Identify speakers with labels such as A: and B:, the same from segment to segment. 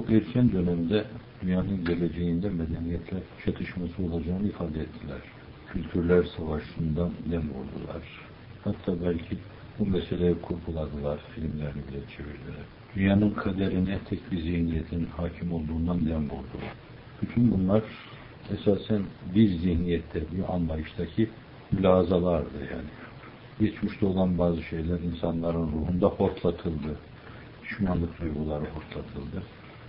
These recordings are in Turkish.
A: çok erken dönemde dünyanın geleceğinde medeniyetler çatışması olacağını ifade ettiler. Kültürler savaşından dem oldular. Hatta belki bu meseleye kurguladılar, filmlerini bile çevirdiler. Dünyanın kaderine tek bir zihniyetin hakim olduğundan dem oldular. Bütün bunlar esasen bir zihniyette, bir anlayıştaki mülazalardı yani. Geçmişte olan bazı şeyler insanların ruhunda hortlatıldı. Düşmanlık duyguları hortlatıldı.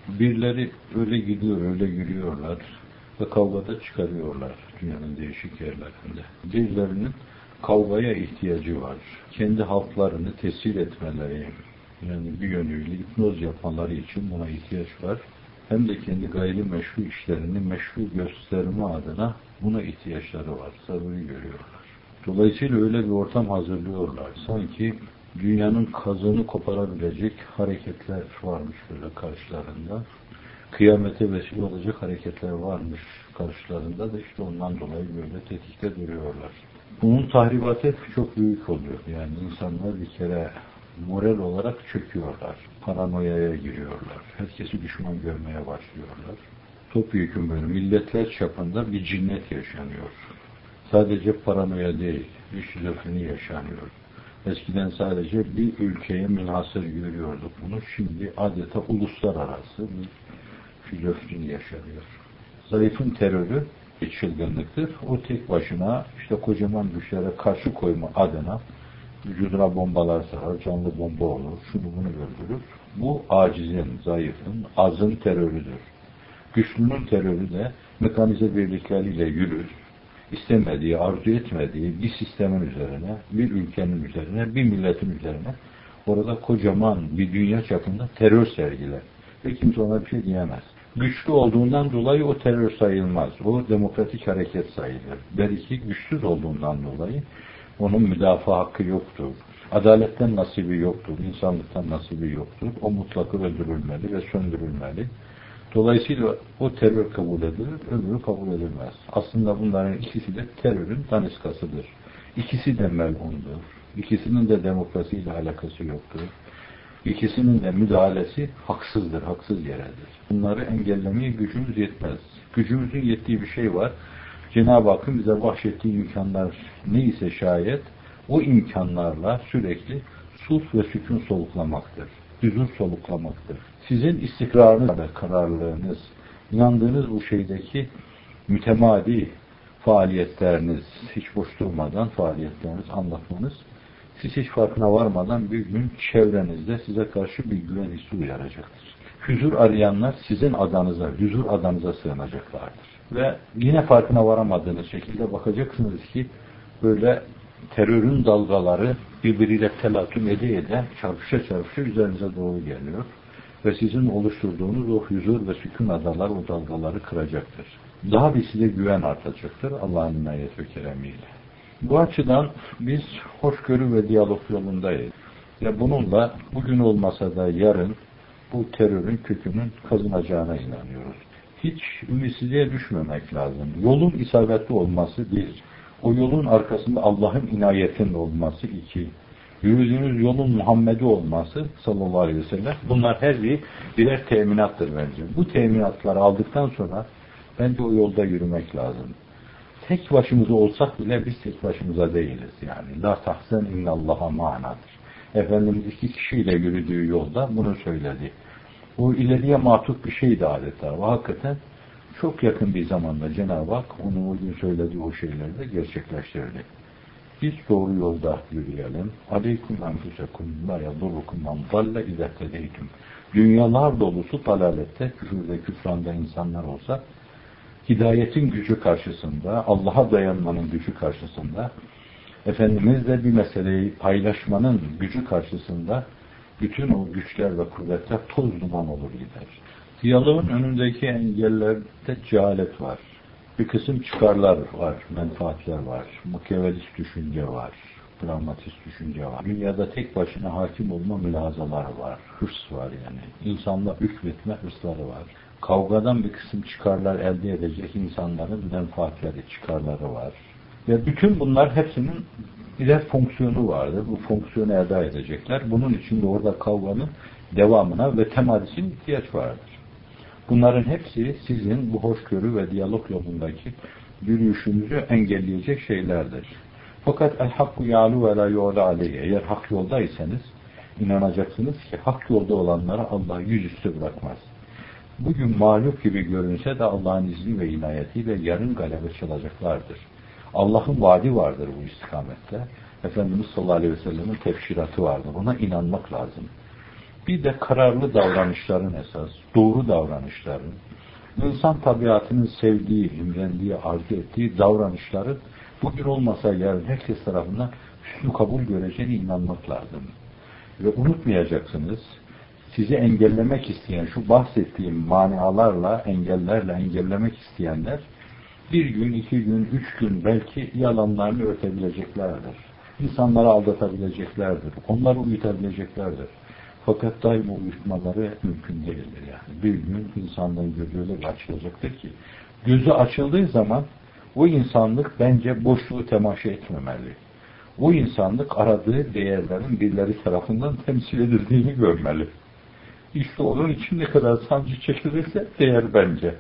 A: Birileri öyle gidiyor, öyle yürüyorlar ve kavgada çıkarıyorlar dünyanın değişik yerlerinde. Birilerinin kavgaya ihtiyacı var. Kendi halklarını tesir etmeleri, yani bir yönüyle hipnoz yapmaları için buna ihtiyaç var. Hem de kendi gayri meşru işlerini meşru gösterme adına buna ihtiyaçları var. Zaruri görüyorlar. Dolayısıyla öyle bir ortam hazırlıyorlar. Sanki dünyanın kazını koparabilecek hareketler varmış böyle karşılarında. Kıyamete vesile olacak hareketler varmış karşılarında da işte ondan dolayı böyle tetikte duruyorlar. Bunun tahribatı çok büyük oluyor. Yani insanlar bir kere moral olarak çöküyorlar. Paranoyaya giriyorlar. Herkesi düşman görmeye başlıyorlar. Topyekun böyle milletler çapında bir cinnet yaşanıyor. Sadece paranoya değil, bir şizofreni yaşanıyor. Eskiden sadece bir ülkeye münhasır görüyorduk bunu. Şimdi adeta uluslararası bir şizofreni yaşanıyor. Zayıfın terörü bir çılgınlıktır. O tek başına işte kocaman güçlere karşı koyma adına vücuduna bombalar sarar, canlı bomba olur, şunu bunu öldürür. Bu acizin, zayıfın, azın terörüdür. Güçlünün terörü de mekanize birlikleriyle yürür, istemediği, arzu etmediği bir sistemin üzerine, bir ülkenin üzerine, bir milletin üzerine orada kocaman bir dünya çapında terör sergiler. Ve kimse ona bir şey diyemez. Güçlü olduğundan dolayı o terör sayılmaz. O demokratik hareket sayılır. Belki güçsüz olduğundan dolayı onun müdafaa hakkı yoktur. Adaletten nasibi yoktur. insanlıktan nasibi yoktur. O mutlakı öldürülmeli ve söndürülmeli. Dolayısıyla o terör kabul edilir, öbürü kabul edilmez. Aslında bunların ikisi de terörün daniskasıdır. İkisi de melundur. İkisinin de demokrasiyle alakası yoktur. İkisinin de müdahalesi haksızdır, haksız yeredir. Bunları engellemeye gücümüz yetmez. Gücümüzün yettiği bir şey var. Cenab-ı Hakk'ın bize bahşettiği imkanlar neyse şayet o imkanlarla sürekli sulh ve sükun soluklamaktır. Huzur soluklamaktır. Sizin istikrarınız ve kararlılığınız, inandığınız bu şeydeki mütemadi faaliyetleriniz, hiç boş durmadan faaliyetleriniz, anlatmanız, siz hiç farkına varmadan bir gün çevrenizde size karşı bir güven hissi uyaracaktır. Huzur arayanlar sizin adanıza, huzur adanıza sığınacaklardır. Ve yine farkına varamadığınız şekilde bakacaksınız ki böyle terörün dalgaları birbiriyle telatüm ede ede çarpışa çarpışa üzerinize doğru geliyor. Ve sizin oluşturduğunuz o huzur ve sükun adalar o dalgaları kıracaktır. Daha bir size güven artacaktır Allah'ın inayet ve keremiyle. Bu açıdan biz hoşgörü ve diyalog yolundayız. Ve bununla bugün olmasa da yarın bu terörün kökünün kazınacağına inanıyoruz. Hiç ümitsizliğe düşmemek lazım. Yolun isabetli olması bir. O yolun arkasında Allah'ın inayetinin olması iki. Yürüdüğünüz yolun Muhammed'i olması sallallahu aleyhi ve sellem bunlar her biri birer teminattır bence. Bu teminatları aldıktan sonra bence o yolda yürümek lazım. Tek başımıza olsak bile biz tek başımıza değiliz yani. La tahsen innallaha manadır. Efendimiz iki kişiyle yürüdüğü yolda bunu söyledi. O ileriye matuf bir şeydi adeta. Ve hakikaten çok yakın bir zamanda Cenab-ı Hak onu o gün söylediği o şeyleri de gerçekleştirdi. Biz doğru yolda yürüyelim. Aleyküm enfusekum la yadurrukum man dalle izettedeytüm. Dünyalar dolusu dalalette, küfürde, küfranda insanlar olsa hidayetin gücü karşısında, Allah'a dayanmanın gücü karşısında, Efendimizle bir meseleyi paylaşmanın gücü karşısında bütün o güçler ve kuvvetler toz duman olur gider. Diyaloğun önündeki engellerde cehalet var. Bir kısım çıkarlar var, menfaatler var, mukevelist düşünce var, pragmatist düşünce var. Dünyada tek başına hakim olma mülazaları var, hırs var yani. İnsanla hükmetme hırsları var. Kavgadan bir kısım çıkarlar elde edecek insanların menfaatleri, çıkarları var. Ve bütün bunlar hepsinin birer fonksiyonu vardır. Bu fonksiyonu eda edecekler. Bunun için de orada kavganın devamına ve temadisine ihtiyaç vardır. Bunların hepsi sizin bu hoşgörü ve diyalog yolundaki yürüyüşünüzü engelleyecek şeylerdir. Fakat el hakku yalu ve la yu'la aleyhi. Eğer hak yoldaysanız inanacaksınız ki hak yolda olanlara Allah yüzüstü bırakmaz. Bugün mağlup gibi görünse de Allah'ın izni ve inayetiyle yarın galebe çalacaklardır. Allah'ın vaadi vardır bu istikamette. Efendimiz sallallahu aleyhi ve sellem'in tefsiratı vardır. Ona inanmak lazım. Bir de kararlı davranışların esas, doğru davranışların, insan tabiatının sevdiği, imrendiği, arzu ettiği davranışları bugün olmasa yarın herkes tarafından hüsnü kabul göreceğine inanmak lazım. Ve unutmayacaksınız, sizi engellemek isteyen, şu bahsettiğim manialarla, engellerle engellemek isteyenler, bir gün, iki gün, üç gün belki yalanlarını örtebileceklerdir. İnsanları aldatabileceklerdir. Onları uyutabileceklerdir. Fakat daima uyutmaları mümkün değildir yani. Bir gün insanlığın gözü öyle bir açılacaktır ki, gözü açıldığı zaman o insanlık bence boşluğu temaşa etmemeli. O insanlık aradığı değerlerin birileri tarafından temsil edildiğini görmeli. İşte onun için ne kadar sancı çekilirse değer bence.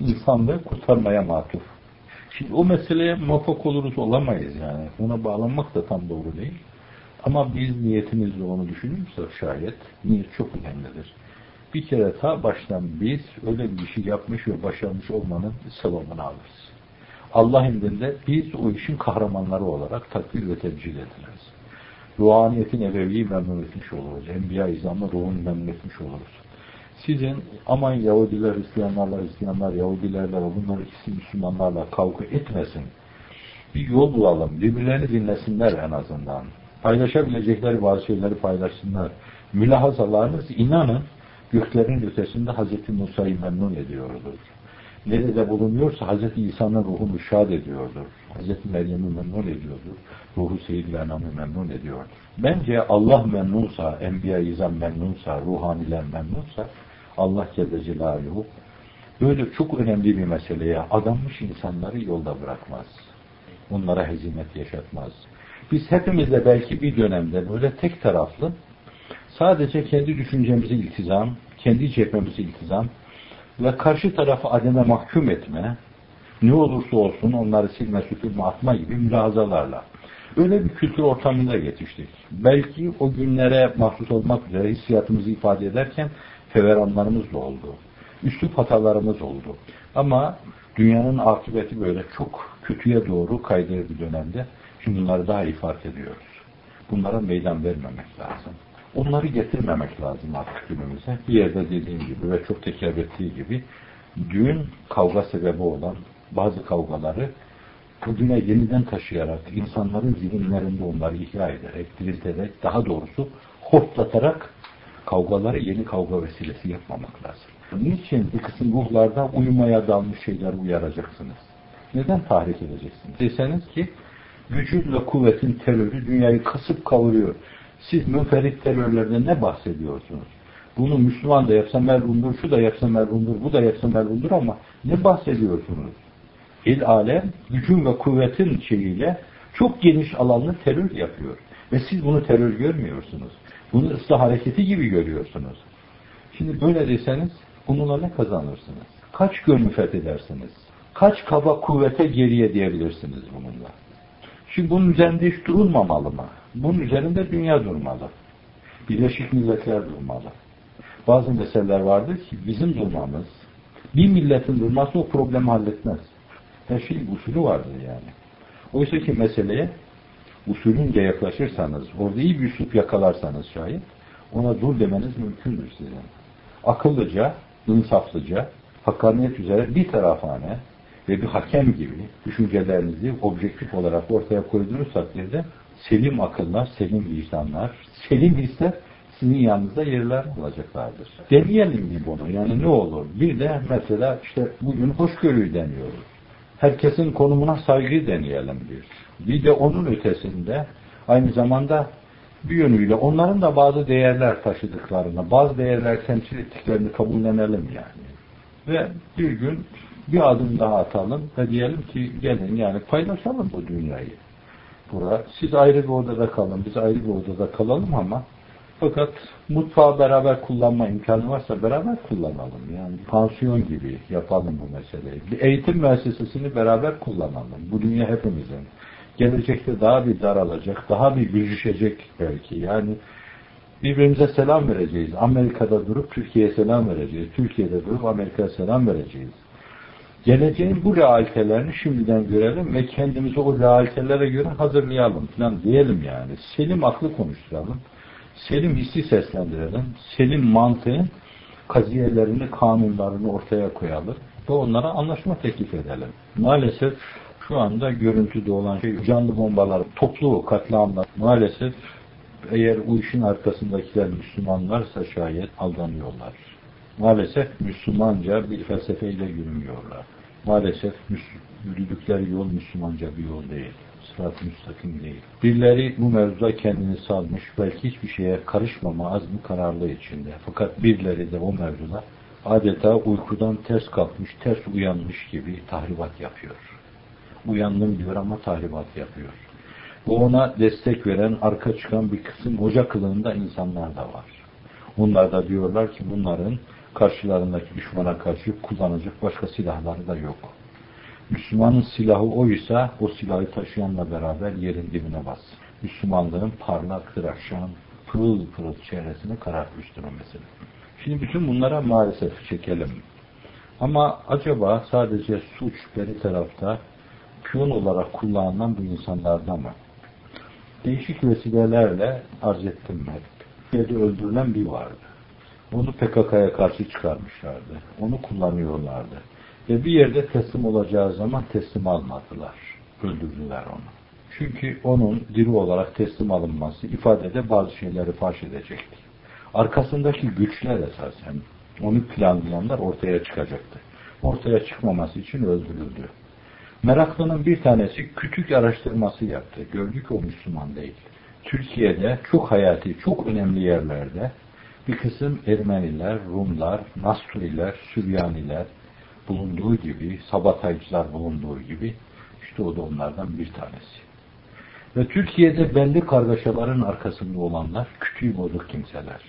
A: İnsanlığı kurtarmaya matuf. Şimdi o meseleye muvaffak oluruz olamayız yani. Ona bağlanmak da tam doğru değil. Ama biz niyetimizle onu düşünürsek şayet niyet çok önemlidir. Bir kere ta baştan biz öyle bir şey yapmış ve başarmış olmanın sevabını alırız. Allah indinde biz o işin kahramanları olarak takdir ve tebcil ediliriz. Ruhaniyetin ebeviyi memnun etmiş oluruz. Enbiya izamla ruhunu memnun etmiş oluruz. Sizin aman Yahudiler, Hristiyanlarla, Hristiyanlar, Yahudilerle bunlar ikisi Müslümanlarla kavga etmesin. Bir yol bulalım. Birbirlerini dinlesinler en azından. Paylaşabilecekleri bazı şeyleri paylaşsınlar. Mülahazalarınız inanın göklerin ötesinde Hz. Musa'yı memnun ediyordur nerede bulunuyorsa Hz. İsa'nın ruhunu şad ediyordur. Hz. Meryem'i memnun ediyordur. Ruhu Seyyid-i Enam'ı memnun ediyordur. Bence Allah memnunsa, Enbiya-i İzam memnunsa, ruhaniler memnunsa Allah Celle Celaluhu böyle çok önemli bir meseleye adanmış insanları yolda bırakmaz. Onlara hezimet yaşatmaz. Biz hepimiz de belki bir dönemde böyle tek taraflı sadece kendi düşüncemizi iltizam, kendi cephemizi iltizam, ve karşı tarafı ademe mahkum etme, ne olursa olsun onları silme, süpürme, atma gibi mülazalarla. Öyle bir kültür ortamında yetiştik. Belki o günlere mahsus olmak üzere hissiyatımızı ifade ederken feveranlarımız da oldu. Üslup hatalarımız oldu. Ama dünyanın akıbeti böyle çok kötüye doğru kaydığı bir dönemde bunları daha iyi fark ediyoruz. Bunlara meydan vermemek lazım. Onları getirmemek lazım artık günümüze. Bir yerde dediğim gibi ve çok tekrar ettiği gibi dün kavga sebebi olan bazı kavgaları bugüne yeniden taşıyarak, insanların zihinlerinde onları ihya ederek, dirilterek, daha doğrusu hortlatarak kavgaları yeni kavga vesilesi yapmamak lazım. Niçin bir kısım ruhlarda uyumaya dalmış şeyler uyaracaksınız? Neden tahrik edeceksiniz? Deseniz ki gücün ve kuvvetin terörü dünyayı kasıp kavuruyor. Siz münferit terörlerden ne bahsediyorsunuz? Bunu Müslüman da yapsa merhumdur, şu da yapsa merhumdur, bu da yapsa merhumdur ama ne bahsediyorsunuz? El alem gücün ve kuvvetin şeyiyle çok geniş alanlı terör yapıyor. Ve siz bunu terör görmüyorsunuz. Bunu ıslah hareketi gibi görüyorsunuz. Şimdi böyle deseniz bununla ne kazanırsınız? Kaç gönlü fethedersiniz? Kaç kaba kuvvete geriye diyebilirsiniz bununla? Şimdi bunun üzerinde hiç durulmamalı mı? Bunun üzerinde dünya durmalı. Birleşik Milletler durmalı. Bazı meseleler vardır ki bizim durmamız, bir milletin durması o problemi halletmez. Her şeyin usulü vardır yani. Oysa ki meseleye usulünce yaklaşırsanız, orada iyi bir üslup yakalarsanız şayet, ona dur demeniz mümkündür size. Akıllıca, insaflıca, hakkaniyet üzere bir tarafane ve bir hakem gibi düşüncelerinizi objektif olarak ortaya koyduğunuz takdirde selim akıllar, selim vicdanlar, selim hisler sizin yanınızda yerler olacaklardır. Deneyelim mi bunu? Yani ne olur? Bir de mesela işte bugün hoşgörüyü deniyoruz. Herkesin konumuna saygı deneyelim bir. Bir de onun ötesinde aynı zamanda bir yönüyle onların da bazı değerler taşıdıklarını, bazı değerler temsil ettiklerini kabullenelim yani. Ve bir gün bir adım daha atalım ve diyelim ki gelin yani paylaşalım bu dünyayı bura. Siz ayrı bir odada kalın, biz ayrı bir odada kalalım ama Fakat mutfağı beraber kullanma imkanı varsa beraber kullanalım. Yani pansiyon gibi yapalım bu meseleyi. Bir eğitim müessesesini beraber kullanalım. Bu dünya hepimizin. Gelecekte daha bir daralacak, daha bir büzüşecek belki. Yani birbirimize selam vereceğiz. Amerika'da durup Türkiye'ye selam vereceğiz. Türkiye'de durup Amerika'ya selam vereceğiz. Geleceğin bu realitelerini şimdiden görelim ve kendimizi o realitelere göre hazırlayalım falan diyelim yani. Selim aklı konuşturalım. Selim hissi seslendirelim. Selim mantığın kaziyelerini, kanunlarını ortaya koyalım ve onlara anlaşma teklif edelim. Maalesef şu anda görüntüde olan şey canlı bombalar, toplu katliamlar maalesef eğer bu işin arkasındakiler Müslümanlarsa şayet aldanıyorlar. Maalesef Müslümanca bir felsefeyle yürümüyorlar. Maalesef yürüdükleri yol Müslümanca bir yol değil. Sırat-ı müstakim değil. Birileri bu mevzuda kendini salmış, belki hiçbir şeye karışmama azmi kararlı içinde. Fakat birileri de o mevzuda adeta uykudan ters kalkmış, ters uyanmış gibi tahribat yapıyor. Uyandım diyor ama tahribat yapıyor. Bu ona destek veren, arka çıkan bir kısım hoca kılığında insanlar da var. Onlar da diyorlar ki bunların karşılarındaki düşmana karşı kullanacak başka silahları da yok. Müslümanın silahı oysa o silahı taşıyanla beraber yerin dibine bas. Müslümanlığın parlak, tıraşan, pırıl pırıl çehresini karartmıştır o mesele. Şimdi bütün bunlara maalesef çekelim. Ama acaba sadece suç beri tarafta piyon olarak kullanılan bu insanlardan mı? Değişik vesilelerle arz ettim hep. Yedi öldürülen bir vardı. Onu PKK'ya karşı çıkarmışlardı. Onu kullanıyorlardı. Ve bir yerde teslim olacağı zaman teslim almadılar. Öldürdüler onu. Çünkü onun diri olarak teslim alınması ifadede bazı şeyleri faş edecekti. Arkasındaki güçler esasen onu planlayanlar ortaya çıkacaktı. Ortaya çıkmaması için öldürüldü. Meraklının bir tanesi küçük araştırması yaptı. Gördü ki o Müslüman değil. Türkiye'de çok hayati, çok önemli yerlerde bir kısım Ermeniler, Rumlar, Nasturiler, Süryaniler bulunduğu gibi, sabataycılar bulunduğu gibi işte o da onlardan bir tanesi. Ve Türkiye'de belli kargaşaların arkasında olanlar küçüğü bozuk kimseler.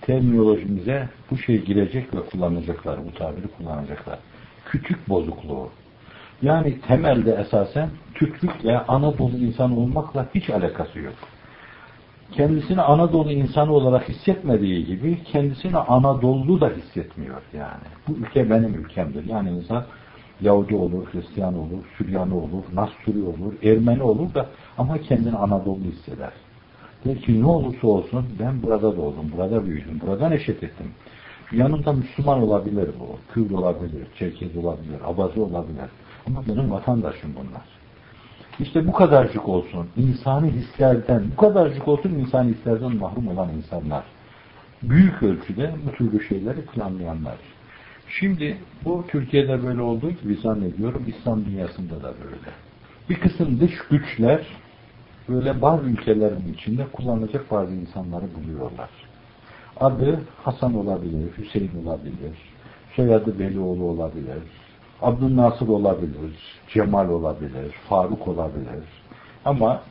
A: Terminolojimize bu şey girecek ve kullanacaklar, bu tabiri kullanacaklar. Küçük bozukluğu. Yani temelde esasen Türklükle Anadolu insan olmakla hiç alakası yok kendisini Anadolu insanı olarak hissetmediği gibi kendisini Anadolu da hissetmiyor yani. Bu ülke benim ülkemdir. Yani insan Yahudi olur, Hristiyan olur, Süryani olur, Nasturi olur, Ermeni olur da ama kendini Anadolu hisseder. Der ki ne olursa olsun ben burada doğdum, burada büyüdüm, burada neşet ettim. Yanımda Müslüman olabilir bu, Kürt olabilir, Çerkez olabilir, Abazi olabilir. Ama benim vatandaşım bunlar. İşte bu kadarcık olsun insani hislerden, bu kadarcık olsun insani hislerden mahrum olan insanlar. Büyük ölçüde bu türlü şeyleri planlayanlar. Şimdi bu Türkiye'de böyle olduğu gibi zannediyorum İslam dünyasında da böyle. Bir kısım dış güçler böyle bazı ülkelerin içinde kullanacak bazı insanları buluyorlar. Adı Hasan olabilir, Hüseyin olabilir, soyadı Velioğlu olabilir, Abdülnasır olabilir, Cemal olabilir, Faruk olabilir. Ama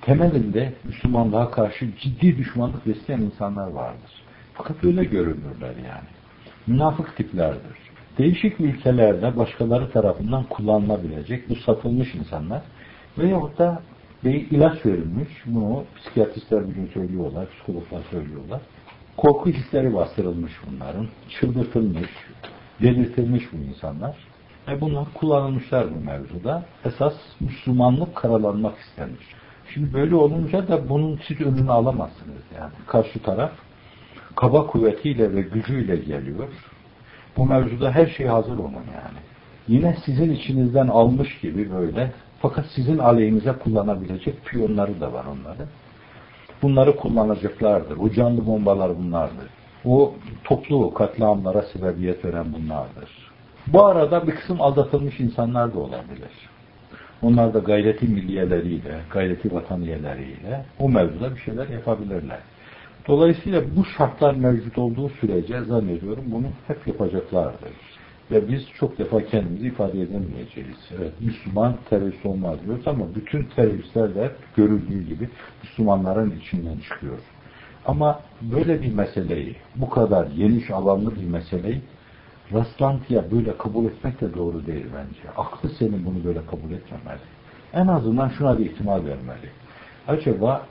A: temelinde Müslümanlığa karşı ciddi düşmanlık besleyen insanlar vardır. Fakat öyle görünürler yani. Münafık tiplerdir. Değişik ülkelerde başkaları tarafından kullanılabilecek bu satılmış insanlar veyahut da bir ilaç verilmiş, bunu psikiyatristler bugün söylüyorlar, psikologlar söylüyorlar. Korku hisleri bastırılmış bunların, çıldırtılmış, delirtilmiş bu insanlar. E bunlar kullanılmışlar bu mevzuda. Esas Müslümanlık karalanmak istenmiş. Şimdi böyle olunca da bunun siz önünü alamazsınız yani. Karşı taraf kaba kuvvetiyle ve gücüyle geliyor. Bu mevzuda her şey hazır onun yani. Yine sizin içinizden almış gibi böyle fakat sizin aleyhinize kullanabilecek piyonları da var onların. Bunları kullanacaklardır. O canlı bombalar bunlardır. O toplu katliamlara sebebiyet veren bunlardır. Bu arada bir kısım aldatılmış insanlar da olabilir. Onlar da gayreti milliyeleriyle, gayreti vataniyeleriyle o mevzuda bir şeyler yapabilirler. Dolayısıyla bu şartlar mevcut olduğu sürece zannediyorum bunu hep yapacaklardır. Ve biz çok defa kendimizi ifade edemeyeceğiz. Evet, Müslüman terörist olmaz diyoruz ama bütün teröristler de görüldüğü gibi Müslümanların içinden çıkıyor. Ama böyle bir meseleyi, bu kadar geniş alanlı bir meseleyi rastlantıya böyle kabul etmek de doğru değil bence. Aklı senin bunu böyle kabul etmemeli. En azından şuna bir ihtimal vermeli. Acaba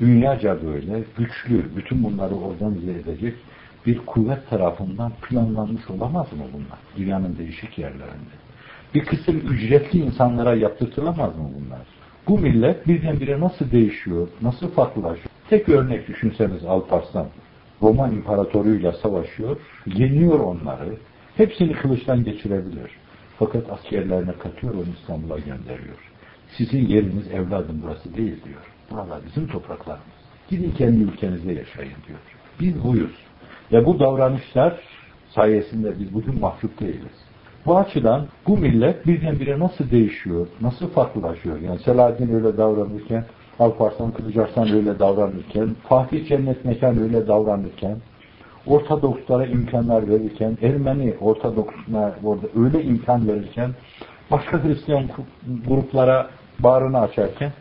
A: dünyaca böyle güçlü, bütün bunları organize edecek bir kuvvet tarafından planlanmış olamaz mı bunlar? Dünyanın değişik yerlerinde. Bir kısım ücretli insanlara yaptırtılamaz mı bunlar? Bu millet birdenbire nasıl değişiyor, nasıl farklılaşıyor? Tek örnek düşünseniz Alparslan, Roma İmparatoruyla savaşıyor, yeniyor onları, hepsini kılıçtan geçirebilir. Fakat askerlerine katıyor, onu İstanbul'a gönderiyor. Sizin yeriniz evladım burası değil diyor. Buralar bizim topraklarımız. Gidin kendi ülkenizde yaşayın diyor. Biz buyuz. Ve bu davranışlar sayesinde biz bugün mahcup değiliz. Bu açıdan bu millet birdenbire nasıl değişiyor, nasıl farklılaşıyor? Yani Selahaddin öyle davranırken, Alparslan Kılıçarslan öyle davranırken, Fatih Cennet Mekan öyle davranırken, Ortodokslara imkanlar verirken, Ermeni Ortodoksuna orada öyle imkan verirken, başka Hristiyan gruplara bağrını açarken,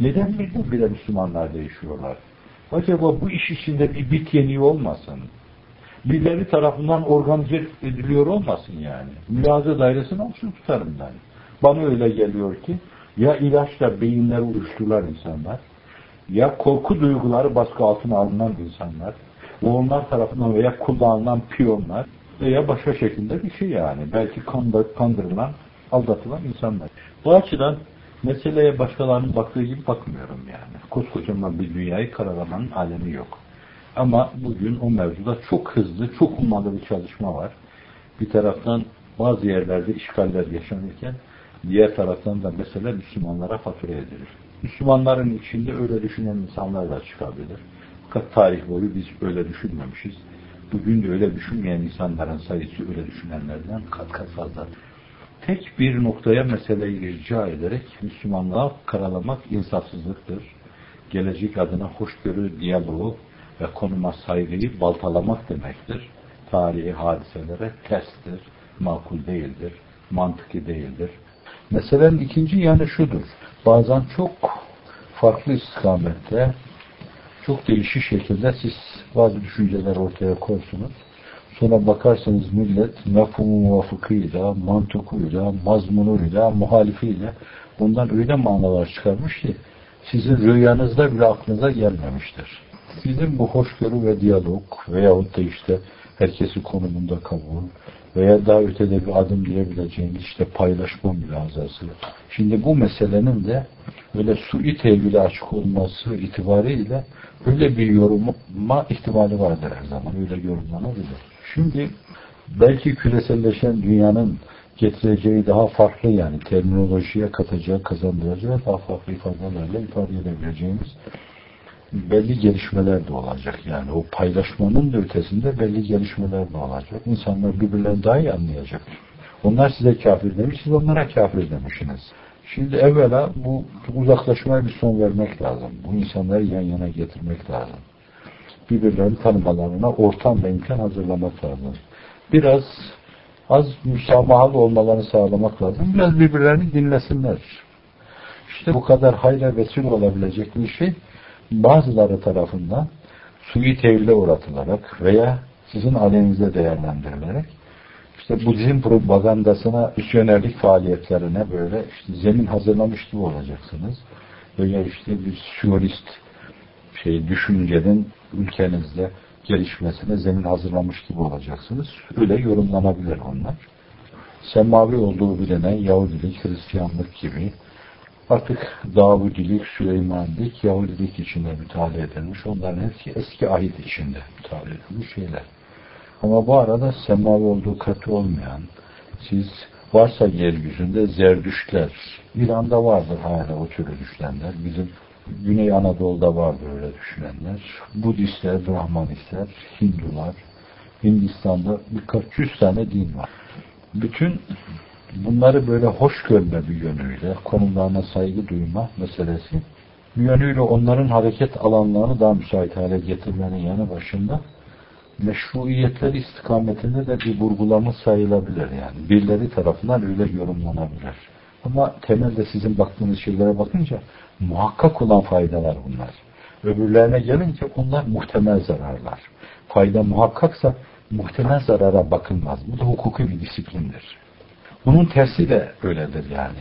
A: neden birdenbire Müslümanlar değişiyorlar? Acaba bu iş içinde bir bit yeniği olmasın? birileri tarafından organize ediliyor olmasın yani. Mülaze dairesini olsun tutarım ben. Bana öyle geliyor ki ya ilaçla beyinleri uyuşturulan insanlar ya korku duyguları baskı altına alınan insanlar onlar tarafından veya kullanılan piyonlar veya başka şekilde bir şey yani. Belki kandırılan, aldatılan insanlar. Bu açıdan meseleye başkalarının baktığı gibi bakmıyorum yani. Koskocaman bir dünyayı karalamanın alemi yok. Ama bugün o mevzuda çok hızlı, çok ummalı bir çalışma var. Bir taraftan bazı yerlerde işgaller yaşanırken diğer taraftan da mesela Müslümanlara fatura edilir. Müslümanların içinde öyle düşünen insanlar da çıkabilir. Fakat tarih boyu biz öyle düşünmemişiz. Bugün de öyle düşünmeyen insanların sayısı öyle düşünenlerden kat kat fazla. Tek bir noktaya meseleyi rica ederek Müslümanlığa karalamak insafsızlıktır. Gelecek adına hoşgörü, diyaloğu ve konuma saygıyı baltalamak demektir. Tarihi hadiselere terstir, makul değildir, mantıki değildir. Meselenin ikinci yanı şudur. Bazen çok farklı istikamette, çok değişik şekilde siz bazı düşünceler ortaya koysunuz. Sonra bakarsanız millet mefhumu muvafıkıyla, mantıkıyla, mazmunuyla, muhalifiyle bundan öyle manalar çıkarmış ki sizin rüyanızda bile aklınıza gelmemiştir. Bizim bu hoşgörü ve diyalog veyahut da işte herkesi konumunda kabul veya daha ötede bir adım diyebileceğimiz işte paylaşma mülazası. Şimdi bu meselenin de böyle sui tevhile açık olması itibariyle öyle bir yoruma ihtimali vardır her zaman. Öyle yorumlanabilir. Şimdi belki küreselleşen dünyanın getireceği daha farklı yani terminolojiye katacağı, kazandıracağı daha farklı ifadelerle ifade edebileceğimiz belli gelişmeler de olacak. Yani o paylaşmanın da ötesinde belli gelişmeler de olacak. İnsanlar birbirlerini daha iyi anlayacak. Onlar size kafir demiş, siz onlara kafir demişsiniz. Şimdi evvela bu uzaklaşmaya bir son vermek lazım. Bu insanları yan yana getirmek lazım. Birbirlerini tanımalarına ortam ve imkan hazırlamak lazım. Biraz az müsamahalı olmalarını sağlamak lazım. Biraz birbirlerini dinlesinler. İşte bu kadar hayra vesile olabilecek bir şey bazıları tarafından suyu tevhile uğratılarak veya sizin aleyhinize değerlendirilerek işte Budizm propagandasına, misyonerlik faaliyetlerine böyle işte zemin hazırlamış gibi olacaksınız. Veya işte bir siyonist şey düşüncenin ülkenizde gelişmesine zemin hazırlamış gibi olacaksınız. Öyle yorumlanabilir onlar. Semavi olduğu bilinen Yahudilik, Hristiyanlık gibi Artık Davudilik, Süleymanlik, Yahudilik içinde müteala edilmiş. Onların hepsi eski ahit içinde müteala edilmiş şeyler. Ama bu arada semavi olduğu katı olmayan, siz varsa yeryüzünde zerdüştler, İran'da vardır hala o türlü düşünenler. Bizim Güney Anadolu'da vardır öyle düşünenler. Budistler, Brahmanistler, Hindular, Hindistan'da birkaç yüz tane din var. Bütün bunları böyle hoş görme bir yönüyle, konumlarına saygı duyma meselesi, bir yönüyle onların hareket alanlarını daha müsait hale getirmenin yanı başında meşruiyetler istikametinde de bir vurgulama sayılabilir yani. Birileri tarafından öyle yorumlanabilir. Ama temelde sizin baktığınız şeylere bakınca muhakkak olan faydalar bunlar. Öbürlerine gelince onlar muhtemel zararlar. Fayda muhakkaksa muhtemel zarara bakılmaz. Bu da hukuki bir disiplindir. Bunun tersi de öyledir yani.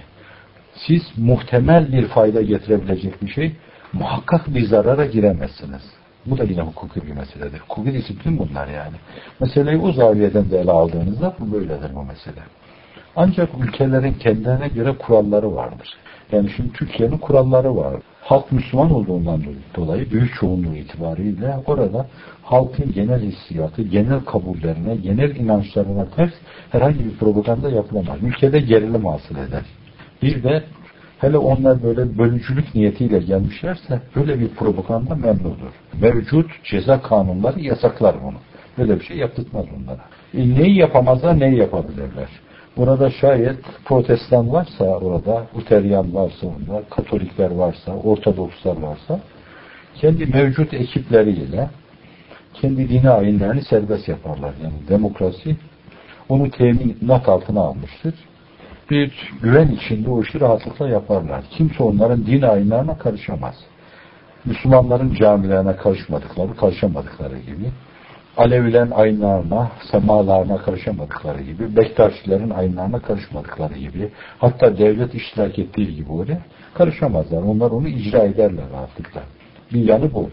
A: Siz muhtemel bir fayda getirebilecek bir şey muhakkak bir zarara giremezsiniz. Bu da yine hukuki bir meseledir. Hukuki disiplin bunlar yani. Meseleyi o zaviyeden de ele aldığınızda bu böyledir bu mesele. Ancak ülkelerin kendilerine göre kuralları vardır. Yani şimdi Türkiye'nin kuralları var. Halk Müslüman olduğundan dolayı büyük çoğunluğu itibariyle orada halkın genel hissiyatı, genel kabullerine, genel inançlarına ters herhangi bir propaganda yapılamaz. Ülkede gerilim hasıl eder. Bir de hele onlar böyle bölücülük niyetiyle gelmişlerse böyle bir propaganda memnudur. Mevcut ceza kanunları yasaklar bunu. Böyle bir şey yaptırmaz onlara. E, neyi yapamazlar, neyi yapabilirler? Burada şayet protestan varsa orada, Luteryan varsa orada, Katolikler varsa, Ortodokslar varsa kendi mevcut ekipleriyle kendi dini ayinlerini serbest yaparlar. Yani demokrasi onu teminat altına almıştır. Bir güven içinde o işi rahatlıkla yaparlar. Kimse onların din ayinlerine karışamaz. Müslümanların camilerine karışmadıkları, karışamadıkları gibi Alevilerin ayinlarına, semalarına karışamadıkları gibi, Bektaşilerin ayinlarına karışmadıkları gibi, hatta devlet iştirak ettiği gibi oraya karışamazlar. Onlar onu icra ederler rahatlıkla. Bir yanı bu.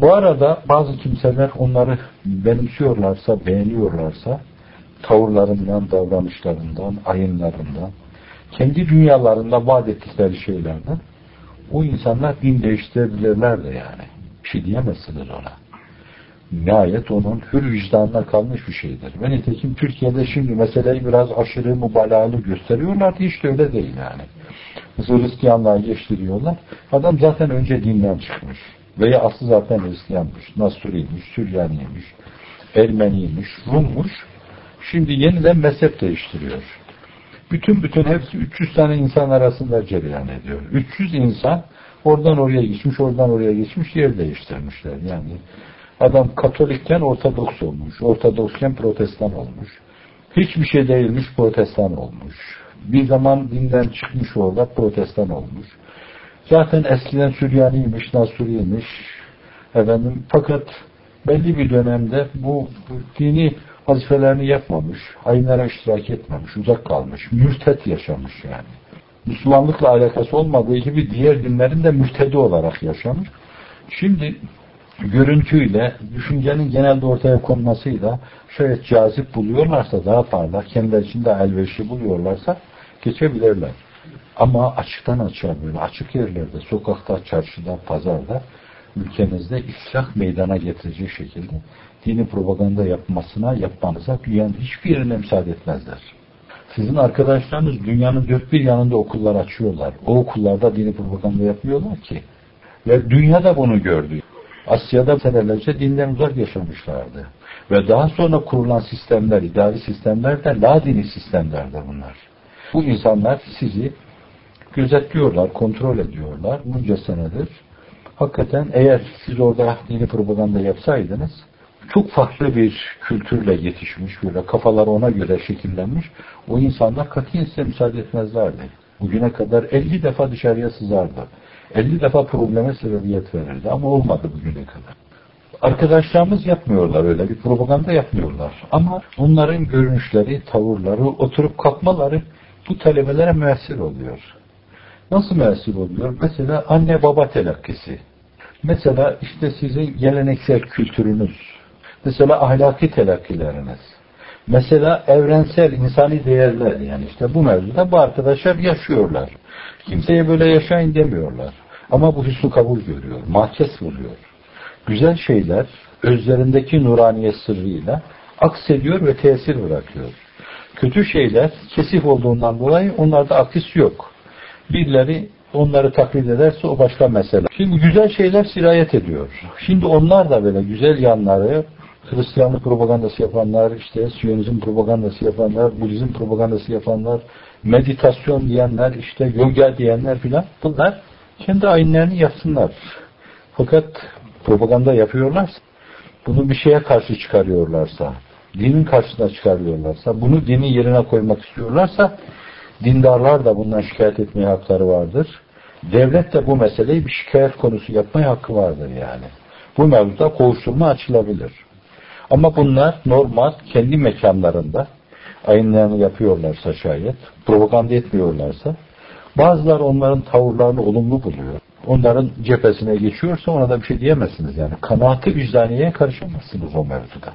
A: Bu arada bazı kimseler onları benimsiyorlarsa, beğeniyorlarsa, tavırlarından, davranışlarından, ayınlarından, kendi dünyalarında vaat ettikleri şeylerden, o insanlar din değiştirebilirler de yani. Bir şey diyemezsiniz ona nihayet onun hür vicdanına kalmış bir şeydir. Ve nitekim Türkiye'de şimdi meseleyi biraz aşırı mübalağalı gösteriyorlar hiç de öyle değil yani. Mesela Hristiyanlığa geçtiriyorlar. Adam zaten önce dinden çıkmış. Veya aslı zaten Hristiyanmış, Nasuriymiş, Süryaniymiş, Ermeniymiş, Rummuş. Şimdi yeniden mezhep değiştiriyor. Bütün bütün hepsi 300 tane insan arasında cereyan ediyor. 300 insan oradan oraya geçmiş, oradan oraya geçmiş, yer değiştirmişler. Yani Adam Katolikken Ortodoks olmuş. Ortodoksken Protestan olmuş. Hiçbir şey değilmiş Protestan olmuş. Bir zaman dinden çıkmış orada Protestan olmuş. Zaten eskiden Süryaniymiş, Nasuriymiş. Efendim, fakat belli bir dönemde bu dini vazifelerini yapmamış, ayinlere iştirak etmemiş, uzak kalmış, mürtet yaşamış yani. Müslümanlıkla alakası olmadığı gibi diğer dinlerin de mürtedi olarak yaşamış. Şimdi görüntüyle, düşüncenin genelde ortaya konmasıyla şayet cazip buluyorlarsa daha parlak, kendileri için daha elverişli buluyorlarsa geçebilirler. Ama açıktan açığa böyle açık yerlerde, sokakta, çarşıda, pazarda ülkenizde iflah meydana getirecek şekilde dini propaganda yapmasına, yapmanıza dünyanın hiçbir yerine müsaade etmezler. Sizin arkadaşlarınız dünyanın dört bir yanında okullar açıyorlar. O okullarda dini propaganda yapıyorlar ki. Ve dünya da bunu gördü. Asya'da senelerce dinden uzak yaşamışlardı. Ve daha sonra kurulan sistemler, idari sistemler de la dini sistemlerdir bunlar. Bu insanlar sizi gözetliyorlar, kontrol ediyorlar bunca senedir. Hakikaten eğer siz orada dini propaganda yapsaydınız çok farklı bir kültürle yetişmiş, böyle kafalar ona göre şekillenmiş, o insanlar katiyen size müsaade etmezlerdi. Bugüne kadar 50 defa dışarıya sızardı. 50 defa probleme sebebiyet verirdi ama olmadı bugüne kadar. Arkadaşlarımız yapmıyorlar öyle bir propaganda yapmıyorlar. Ama onların görünüşleri, tavırları, oturup kalkmaları bu talebelere müessir oluyor. Nasıl müessir oluyor? Mesela anne baba telakkisi. Mesela işte sizin geleneksel kültürünüz. Mesela ahlaki telakkileriniz. Mesela evrensel insani değerler yani işte bu mevzuda bu arkadaşlar yaşıyorlar. Kimseye böyle yaşayın demiyorlar. Ama bu hüsnü kabul görüyor, mahkes buluyor. Güzel şeyler özlerindeki nuraniye sırrıyla aksediyor ve tesir bırakıyor. Kötü şeyler kesif olduğundan dolayı onlarda akis yok. Birileri onları taklit ederse o başka mesele. Şimdi güzel şeyler sirayet ediyor. Şimdi onlar da böyle güzel yanları Hristiyanlık propagandası yapanlar, işte Siyonizm propagandası yapanlar, Budizm propagandası yapanlar, meditasyon diyenler, işte yoga diyenler filan bunlar kendi ayinlerini yapsınlar. Fakat propaganda yapıyorlarsa, bunu bir şeye karşı çıkarıyorlarsa, dinin karşısına çıkarıyorlarsa, bunu dinin yerine koymak istiyorlarsa, dindarlar da bundan şikayet etmeye hakları vardır. Devlet de bu meseleyi bir şikayet konusu yapmaya hakkı vardır yani. Bu mevzuda kovuşturma açılabilir. Ama bunlar normal kendi mekanlarında ayınlarını yapıyorlarsa şayet, propaganda etmiyorlarsa bazılar onların tavırlarını olumlu buluyor. Onların cephesine geçiyorsa ona da bir şey diyemezsiniz yani. Kanaatı vicdaniyeye karışamazsınız o mevzuda.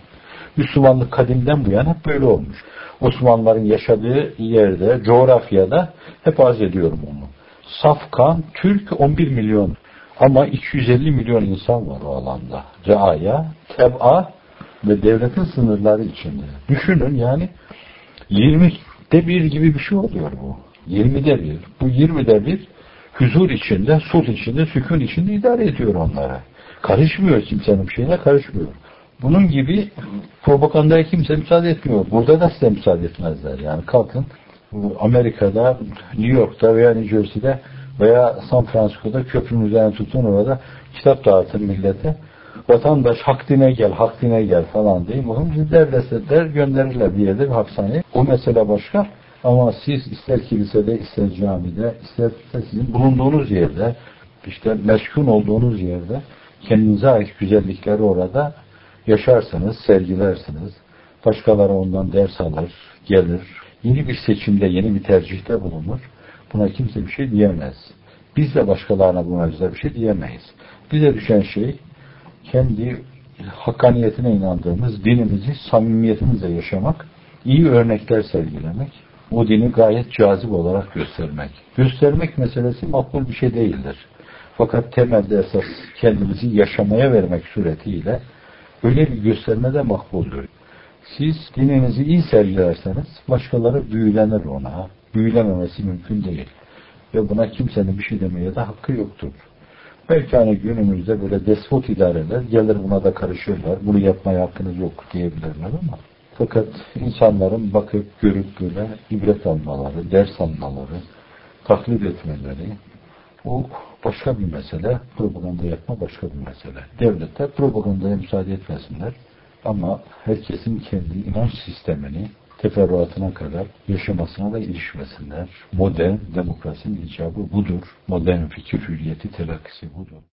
A: Müslümanlık kadimden bu yana hep böyle olmuş. Osmanlıların yaşadığı yerde, coğrafyada hep arz ediyorum onu. Safkan, Türk 11 milyon ama 250 milyon insan var o alanda. Reaya, teb'a ve devletin sınırları içinde. Düşünün yani 20'de bir gibi bir şey oluyor bu. 20'de bir. Bu 20'de bir huzur içinde, sulh içinde, sükun içinde idare ediyor onları. Karışmıyor kimsenin bir şeyine karışmıyor. Bunun gibi propagandaya kimse müsaade etmiyor. Burada da size müsaade etmezler. Yani kalkın Amerika'da, New York'ta veya New Jersey'de veya San Francisco'da köprünün üzerine tutun orada kitap dağıtın millete. Vatandaş hak dine gel, hak dine gel falan diye. Muhim devletler gönderirler bir yerde bir hapishaneye. O mesele başka. Ama siz ister kilisede, ister camide, ister sizin bulunduğunuz yerde, işte meşgul olduğunuz yerde kendinize ait güzellikleri orada yaşarsınız, sergilersiniz. Başkaları ondan ders alır, gelir. Yeni bir seçimde, yeni bir tercihte bulunur. Buna kimse bir şey diyemez. Biz de başkalarına bu mevzuda bir şey diyemeyiz. Bize düşen şey kendi hakkaniyetine inandığımız dinimizi samimiyetimizle yaşamak, iyi örnekler sergilemek, o dini gayet cazip olarak göstermek. Göstermek meselesi makbul bir şey değildir. Fakat temelde esas kendimizi yaşamaya vermek suretiyle öyle bir gösterme de makbuldür. Siz dininizi iyi sergilerseniz başkaları büyülenir ona. Büyülememesi mümkün değil. Ve buna kimsenin bir şey demeye de hakkı yoktur. Belki hani günümüzde böyle despot idareler gelir buna da karışırlar. Bunu yapmaya hakkınız yok diyebilirler ama fakat insanların bakıp görüp böyle ibret almaları, ders almaları, taklit etmeleri o başka bir mesele. Propaganda yapma başka bir mesele. Devletler propagandaya müsaade etmesinler. Ama herkesin kendi inanç sistemini teferruatına kadar yaşamasına da ilişmesinler. Modern demokrasinin icabı budur. Modern fikir hürriyeti telakkisi budur.